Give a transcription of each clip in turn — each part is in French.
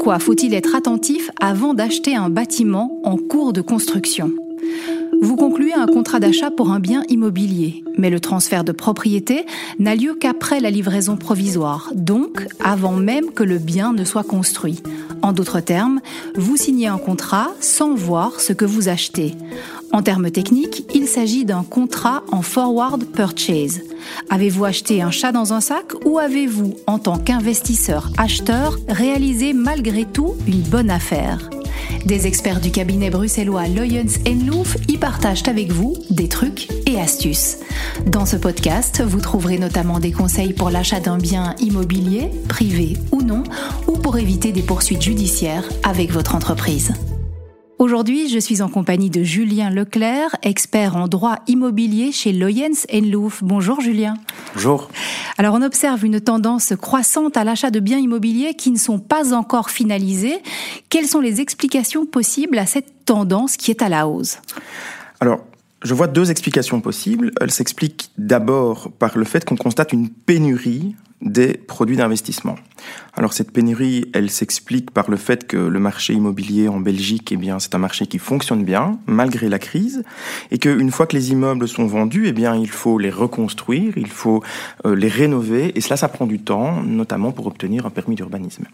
quoi faut-il être attentif avant d'acheter un bâtiment en cours de construction? Vous concluez un contrat d'achat pour un bien immobilier, mais le transfert de propriété n'a lieu qu'après la livraison provisoire, donc avant même que le bien ne soit construit. En d'autres termes, vous signez un contrat sans voir ce que vous achetez. En termes techniques, il s'agit d'un contrat en forward purchase. Avez-vous acheté un chat dans un sac ou avez-vous, en tant qu'investisseur acheteur, réalisé malgré tout une bonne affaire? Des experts du cabinet bruxellois Loyens Louf y partagent avec vous des trucs et astuces. Dans ce podcast, vous trouverez notamment des conseils pour l'achat d'un bien immobilier, privé ou non, ou pour éviter des poursuites judiciaires avec votre entreprise. Aujourd'hui, je suis en compagnie de Julien Leclerc, expert en droit immobilier chez Loyens Louf. Bonjour Julien. Bonjour. Alors on observe une tendance croissante à l'achat de biens immobiliers qui ne sont pas encore finalisés. Quelles sont les explications possibles à cette tendance qui est à la hausse? Alors, je vois deux explications possibles. Elle s'explique d'abord par le fait qu'on constate une pénurie des produits d'investissement. Alors cette pénurie, elle s'explique par le fait que le marché immobilier en Belgique, eh bien, c'est un marché qui fonctionne bien malgré la crise, et qu'une fois que les immeubles sont vendus, eh bien, il faut les reconstruire, il faut euh, les rénover, et cela, ça prend du temps, notamment pour obtenir un permis d'urbanisme.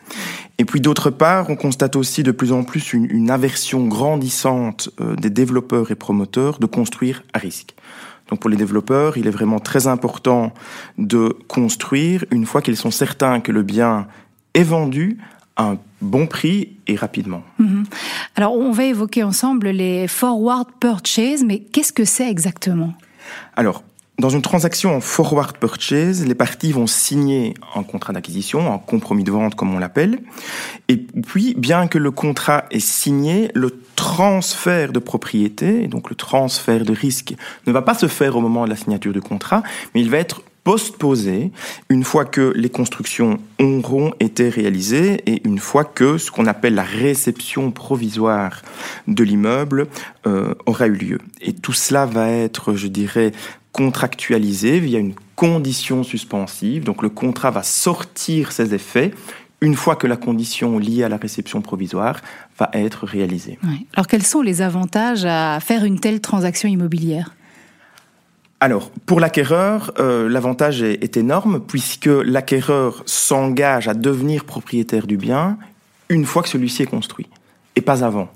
Et puis d'autre part, on constate aussi de plus en plus une, une aversion grandissante euh, des développeurs et promoteurs de construire à risque. Donc pour les développeurs, il est vraiment très important de construire une fois qu'ils sont certains que le bien est vendu à un bon prix et rapidement. Mhm. Alors on va évoquer ensemble les forward purchase, mais qu'est-ce que c'est exactement? Alors, dans une transaction en forward purchase, les parties vont signer un contrat d'acquisition, un compromis de vente comme on l'appelle. Et puis, bien que le contrat est signé, le transfert de propriété, donc le transfert de risque, ne va pas se faire au moment de la signature du contrat, mais il va être postposé une fois que les constructions auront été réalisées et une fois que ce qu'on appelle la réception provisoire de l'immeuble euh, aura eu lieu. Et tout cela va être, je dirais, contractualisé via une condition suspensive. Donc le contrat va sortir ses effets une fois que la condition liée à la réception provisoire va être réalisée. Alors quels sont les avantages à faire une telle transaction immobilière? Alors, pour l'acquéreur, euh, l'avantage est, est, énorme puisque l'acquéreur s'engage à devenir propriétaire du bien une fois que celui-ci est construit, et pas avant.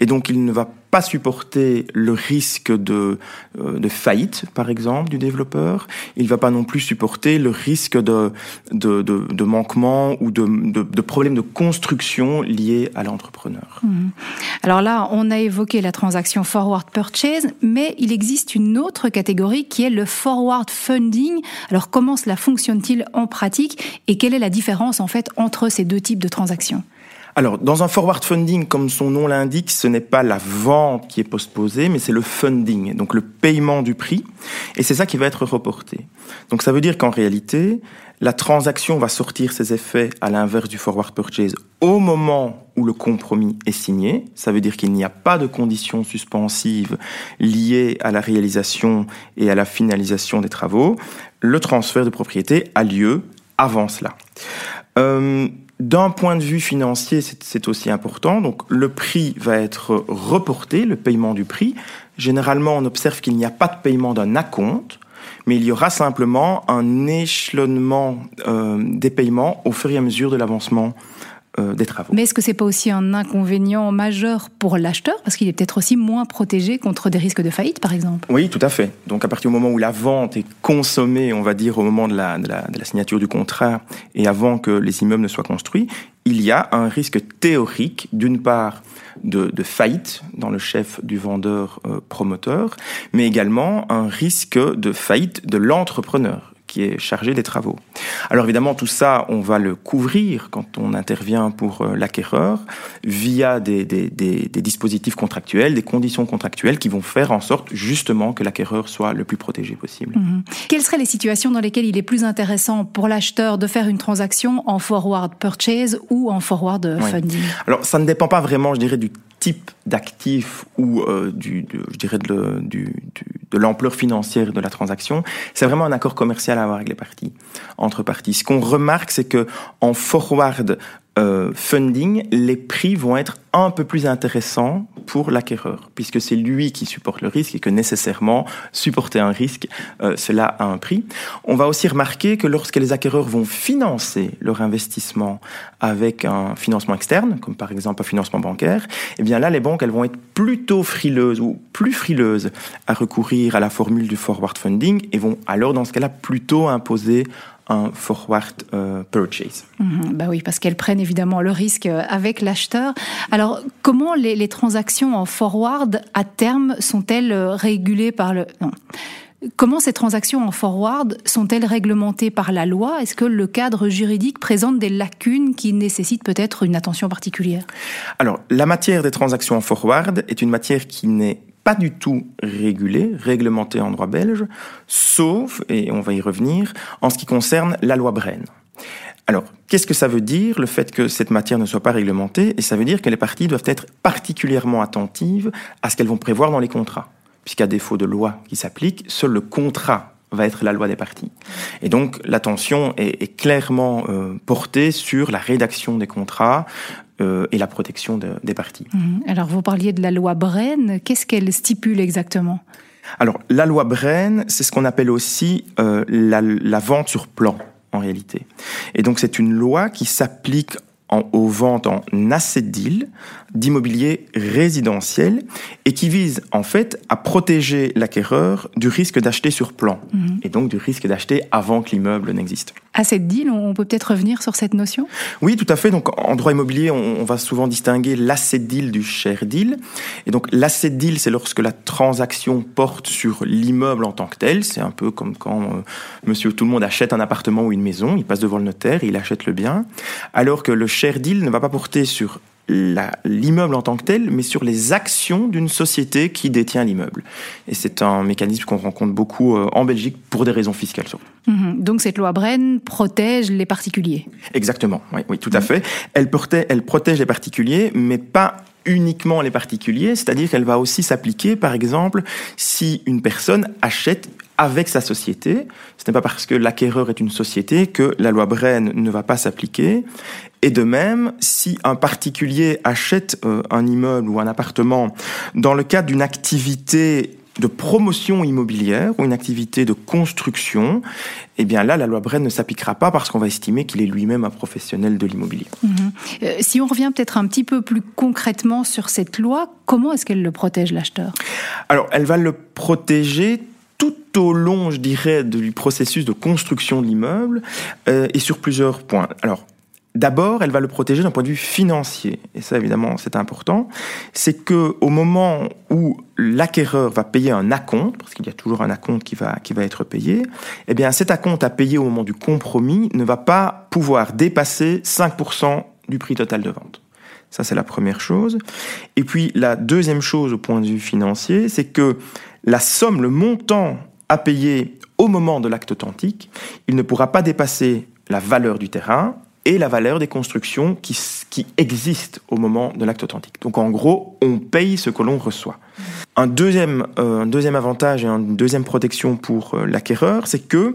Et donc, il ne va pas supporter le risque de, euh, de faillite, par exemple, du développeur. Il va pas non plus supporter le risque de, de, de, manquement ou de, de, problèmes de construction liés à l'entrepreneur. Mmh. Alors là, on a évoqué la transaction forward purchase, mais il existe une autre catégorie qui est le forward funding. Alors comment cela fonctionne-t-il en pratique et quelle est la différence en fait entre ces deux types de transactions? Alors, dans un forward funding, comme son nom l'indique, ce n'est pas la vente qui est postposée, mais c'est le funding, donc le paiement du prix, et c'est ça qui va être reporté. Donc ça veut dire qu'en réalité, la transaction va sortir ses effets à l'inverse du forward purchase au moment où le compromis est signé. Ça veut dire qu'il n'y a pas de conditions suspensives liées à la réalisation et à la finalisation des travaux. Le transfert de propriété a lieu avant cela. Euh, d'un point de vue financier, c'est aussi important. Donc, le prix va être reporté, le paiement du prix. Généralement, on observe qu'il n'y a pas de paiement d'un acompte, mais il y aura simplement un échelonnement euh, des paiements au fur et à mesure de l'avancement euh, des travaux. Mais est-ce que c'est pas aussi un inconvénient majeur pour l'acheteur parce qu'il est peut-être aussi moins protégé contre des risques de faillite, par exemple? Oui, tout à fait. Donc à partir du moment où la vente est consommée, on va dire au moment de la, de la, de la signature du contrat et avant que les immeubles ne soient construits, il y a un risque théorique, d'une part, de, de, faillite dans le chef du vendeur euh, promoteur, mais également un risque de faillite de l'entrepreneur qui est chargé des travaux. Alors évidemment, tout ça, on va le couvrir quand on intervient pour euh, l'acquéreur via des, des, des, des, dispositifs contractuels, des conditions contractuelles qui vont faire en sorte justement que l'acquéreur soit le plus protégé possible. Mhm. Quelles seraient les situations dans lesquelles il est plus intéressant pour l'acheteur de faire une transaction en forward purchase ou en forward funding? Alors ça ne dépend pas vraiment, je dirais, du type d'actif ou euh, du, je dirais de, du, de l'ampleur financière de la transaction. C'est vraiment un accord commercial à avoir avec les parties, entre parties. Ce qu'on remarque, c'est que en forward, euh, funding, les prix vont être un peu plus intéressants pour l'acquéreur, puisque c'est lui qui supporte le risque et que nécessairement supporter un risque, euh, cela a un prix. On va aussi remarquer que lorsque les acquéreurs vont financer leur investissement avec un financement externe, comme par exemple un financement bancaire, eh bien là, les banques, elles vont être plutôt frileuses ou plus frileuses à recourir à la formule du forward funding et vont alors, dans ce cas-là, plutôt imposer un forward euh, purchase. Mhm, bah oui, parce qu'elles prennent évidemment le risque euh, avec l'acheteur. Alors, comment les, les, transactions en forward à terme sont-elles euh, régulées par le non. Comment ces transactions en forward sont-elles réglementées par la loi? Est-ce que le cadre juridique présente des lacunes qui nécessitent peut-être une attention particulière? Alors, la matière des transactions en forward est une matière qui n'est pas du tout régulé, réglementé en droit belge, sauf, et on va y revenir, en ce qui concerne la loi Bren. Alors, qu'est-ce que ça veut dire, le fait que cette matière ne soit pas réglementée? Et ça veut dire que les parties doivent être particulièrement attentives à ce qu'elles vont prévoir dans les contrats. Puisqu'à défaut de loi qui s'applique, seul le contrat va être la loi des parties. Et donc l'attention est, clairement euh, portée sur la rédaction des contrats, euh, et la protection de, des parties. Mmh. Alors vous parliez de la loi Bren, qu'est-ce qu'elle stipule exactement? Alors la loi Bren, c'est ce qu'on appelle aussi euh, la, la vente sur plan en réalité. Et donc c'est une loi qui s'applique en, aux ventes en asset deal d'immobilier résidentiel et qui vise en fait à protéger l'acquéreur du risque d'acheter sur plan mmh. et donc du risque d'acheter avant que l'immeuble n'existe. Asset deal, on peut peut-être revenir sur cette notion? Oui, tout à fait. Donc en droit immobilier, on, on va souvent distinguer l'asset deal du share deal. Et donc l'asset deal, c'est lorsque la transaction porte sur l'immeuble en tant que tel. C'est un peu comme quand euh, monsieur tout le monde achète un appartement ou une maison, il passe devant le notaire et il achète le bien. Alors que le share deal ne va pas porter sur l'immeuble en tant que tel, mais sur les actions d'une société qui détient l'immeuble. Et c'est un mécanisme qu'on rencontre beaucoup euh, en Belgique pour des raisons fiscales surtout. Mmh. Donc cette loi Bren protège les particuliers. Exactement, oui, oui tout à mmh. fait. Elle, portait, elle protège les particuliers, mais pas uniquement les particuliers, c'est-à-dire qu'elle va aussi s'appliquer, par exemple, si une personne achète avec sa société. Ce n'est pas parce que l'acquéreur est une société que la loi Bren ne va pas s'appliquer. Et de même, si un particulier achète euh, un immeuble ou un appartement dans le cadre d'une activité de promotion immobilière ou une activité de construction, eh bien là, la loi Bren ne s'appliquera pas parce qu'on va estimer qu'il est lui-même un professionnel de l'immobilier. Mmh. Euh, si on revient peut-être un petit peu plus concrètement sur cette loi, comment est-ce qu'elle le protège l'acheteur? Alors, elle va le protéger au long, je dirais, du processus de construction de l'immeuble euh, et sur plusieurs points. Alors, D'abord, elle va le protéger d'un point de vue financier, et ça évidemment c'est important. C'est que au moment où l'acquéreur va payer un acompte, parce qu'il y a toujours un acompte qui va qui va être payé, eh bien cet acompte à payer au moment du compromis ne va pas pouvoir dépasser 5% du prix total de vente. Ça c'est la première chose. Et puis la deuxième chose au point de vue financier, c'est que la somme, le montant à payer au moment de l'acte authentique, il ne pourra pas dépasser la valeur du terrain et la valeur des constructions qui, qui existent au moment de l'acte authentique. Donc en gros, on paye ce que l'on reçoit. Un deuxième, euh, un deuxième avantage et une deuxième protection pour euh, l'acquéreur, c'est que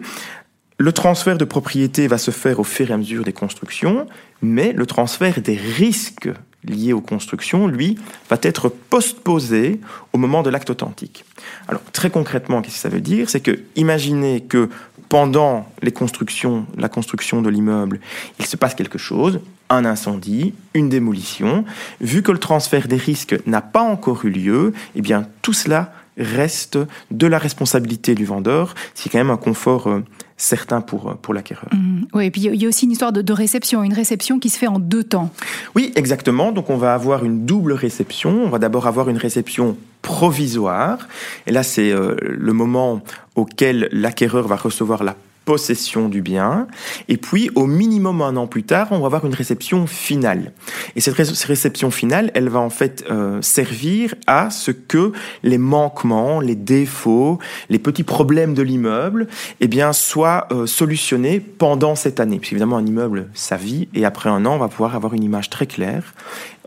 le transfert de propriété va se faire au fur et à mesure des constructions, mais le transfert des risques liés aux constructions, lui, va être postposé au moment de l'acte authentique. Alors très concrètement, qu'est-ce que ça veut dire? C'est que imaginez que pendant les constructions, la construction de l'immeuble, il se passe quelque chose, un incendie, une démolition. Vu que le transfert des risques n'a pas encore eu lieu, eh bien tout cela reste de la responsabilité du vendeur. C'est quand même un confort euh, certain pour, pour l'acquéreur. Mmh. Oui, et puis il y a aussi une histoire de, de, réception, une réception qui se fait en deux temps. Oui, exactement. Donc on va avoir une double réception. On va d'abord avoir une réception provisoire. Et là, c'est euh, le moment auquel l'acquéreur va recevoir la possession du bien. Et puis, au minimum un an plus tard, on va avoir une réception finale. Et cette réception finale, elle va en fait euh, servir à ce que les manquements, les défauts, les petits problèmes de l'immeuble, eh bien, soient euh, solutionnés pendant cette année. Puisqu'évidemment, un immeuble, ça vit, et après un an, on va pouvoir avoir une image très claire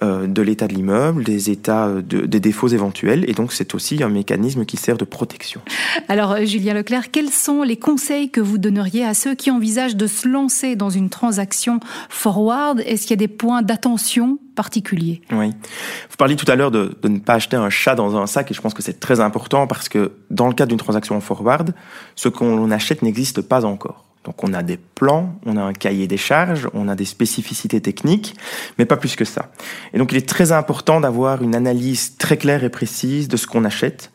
de l'état de l'immeuble, des états euh, de, des défauts éventuels, et donc c'est aussi un mécanisme qui sert de protection. Alors, euh, Julien Leclerc, quels sont les conseils que vous donneriez à ceux qui envisagent de se lancer dans une transaction forward? Est-ce qu'il y a des points d'attention particuliers? Oui. Vous parliez tout à l'heure de, de, ne pas acheter un chat dans un sac, et je pense que c'est très important parce que dans le cadre d'une transaction forward, ce qu'on achète n'existe pas encore. Donc on a des plans, on a un cahier des charges, on a des spécificités techniques, mais pas plus que ça. Et donc il est très important d'avoir une analyse très claire et précise de ce qu'on achète,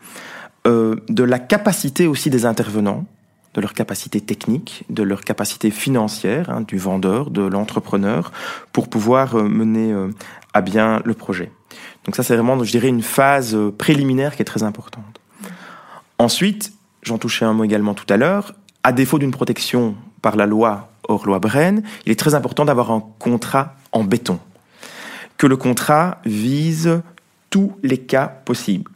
euh, de la capacité aussi des intervenants, de leur capacité technique, de leur capacité financière, hein, du vendeur, de l'entrepreneur, pour pouvoir euh, mener euh, à bien le projet. Donc ça c'est vraiment, je dirais, une phase euh, préliminaire qui est très importante. Ensuite, j'en touchais un mot également tout à l'heure, à défaut d'une protection par la loi hors loi Bren, il est très important d'avoir un contrat en béton. Que le contrat vise tous les cas possibles.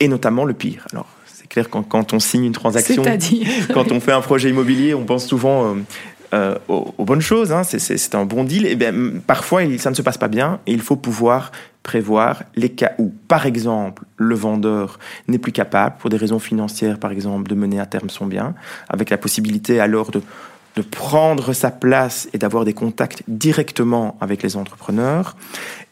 Et notamment le pire. Alors, c'est clair quand, quand on signe une transaction, quand on fait un projet immobilier, on pense souvent euh, euh, aux, aux, bonnes choses. Hein, c'est un bon deal. Et bien, parfois, il, ça ne se passe pas bien. Et il faut pouvoir prévoir les cas où, par exemple, le vendeur n'est plus capable, pour des raisons financières, par exemple, de mener à terme son bien, avec la possibilité alors de de prendre sa place et d'avoir des contacts directement avec les entrepreneurs.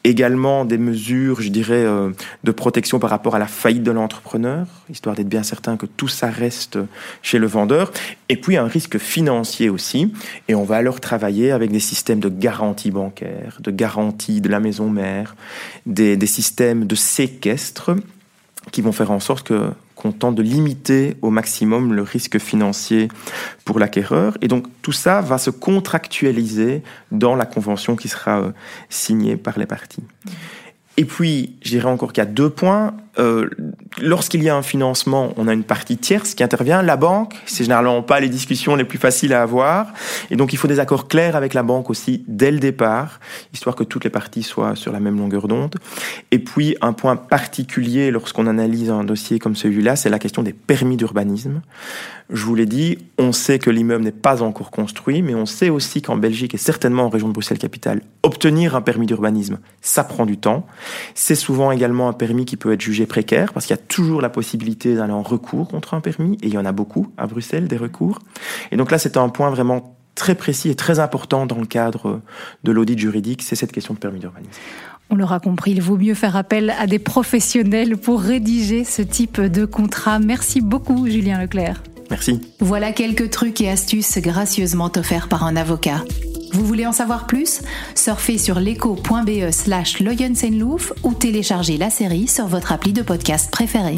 Également des mesures, je dirais, euh, de protection par rapport à la faillite de l'entrepreneur, histoire d'être bien certain que tout ça reste chez le vendeur. Et puis un risque financier aussi. Et on va alors travailler avec des systèmes de garantie bancaire, de garantie de la maison mère, des, des systèmes de séquestre qui vont faire en sorte que qu'on tente de limiter au maximum le risque financier pour l'acquéreur. Et donc tout ça va se contractualiser dans la convention qui sera euh, signée par les parties. Et puis, je encore qu'il y a deux points. Euh, lorsqu'il y a un financement, on a une partie tierce qui intervient. La banque, c'est généralement pas les discussions les plus faciles à avoir. Et donc, il faut des accords clairs avec la banque aussi dès le départ, histoire que toutes les parties soient sur la même longueur d'onde. Et puis, un point particulier lorsqu'on analyse un dossier comme celui-là, c'est la question des permis d'urbanisme. Je vous l'ai dit, on sait que l'immeuble n'est pas encore construit, mais on sait aussi qu'en Belgique et certainement en région de Bruxelles-Capitale, obtenir un permis d'urbanisme, ça prend du temps. C'est souvent également un permis qui peut être jugé précaire parce qu'il y a toujours la possibilité d'aller en recours contre un permis et il y en a beaucoup à Bruxelles des recours. Et donc là, c'est un point vraiment très précis et très important dans le cadre de l'audit juridique, c'est cette question de permis d'urbanisme. On l'aura compris, il vaut mieux faire appel à des professionnels pour rédiger ce type de contrat. Merci beaucoup, Julien Leclerc. Merci. Voilà quelques trucs et astuces gracieusement offerts par un avocat. Vous voulez en savoir plus? Surfez sur leco.be slash ou téléchargez la série sur votre appli de podcast préféré.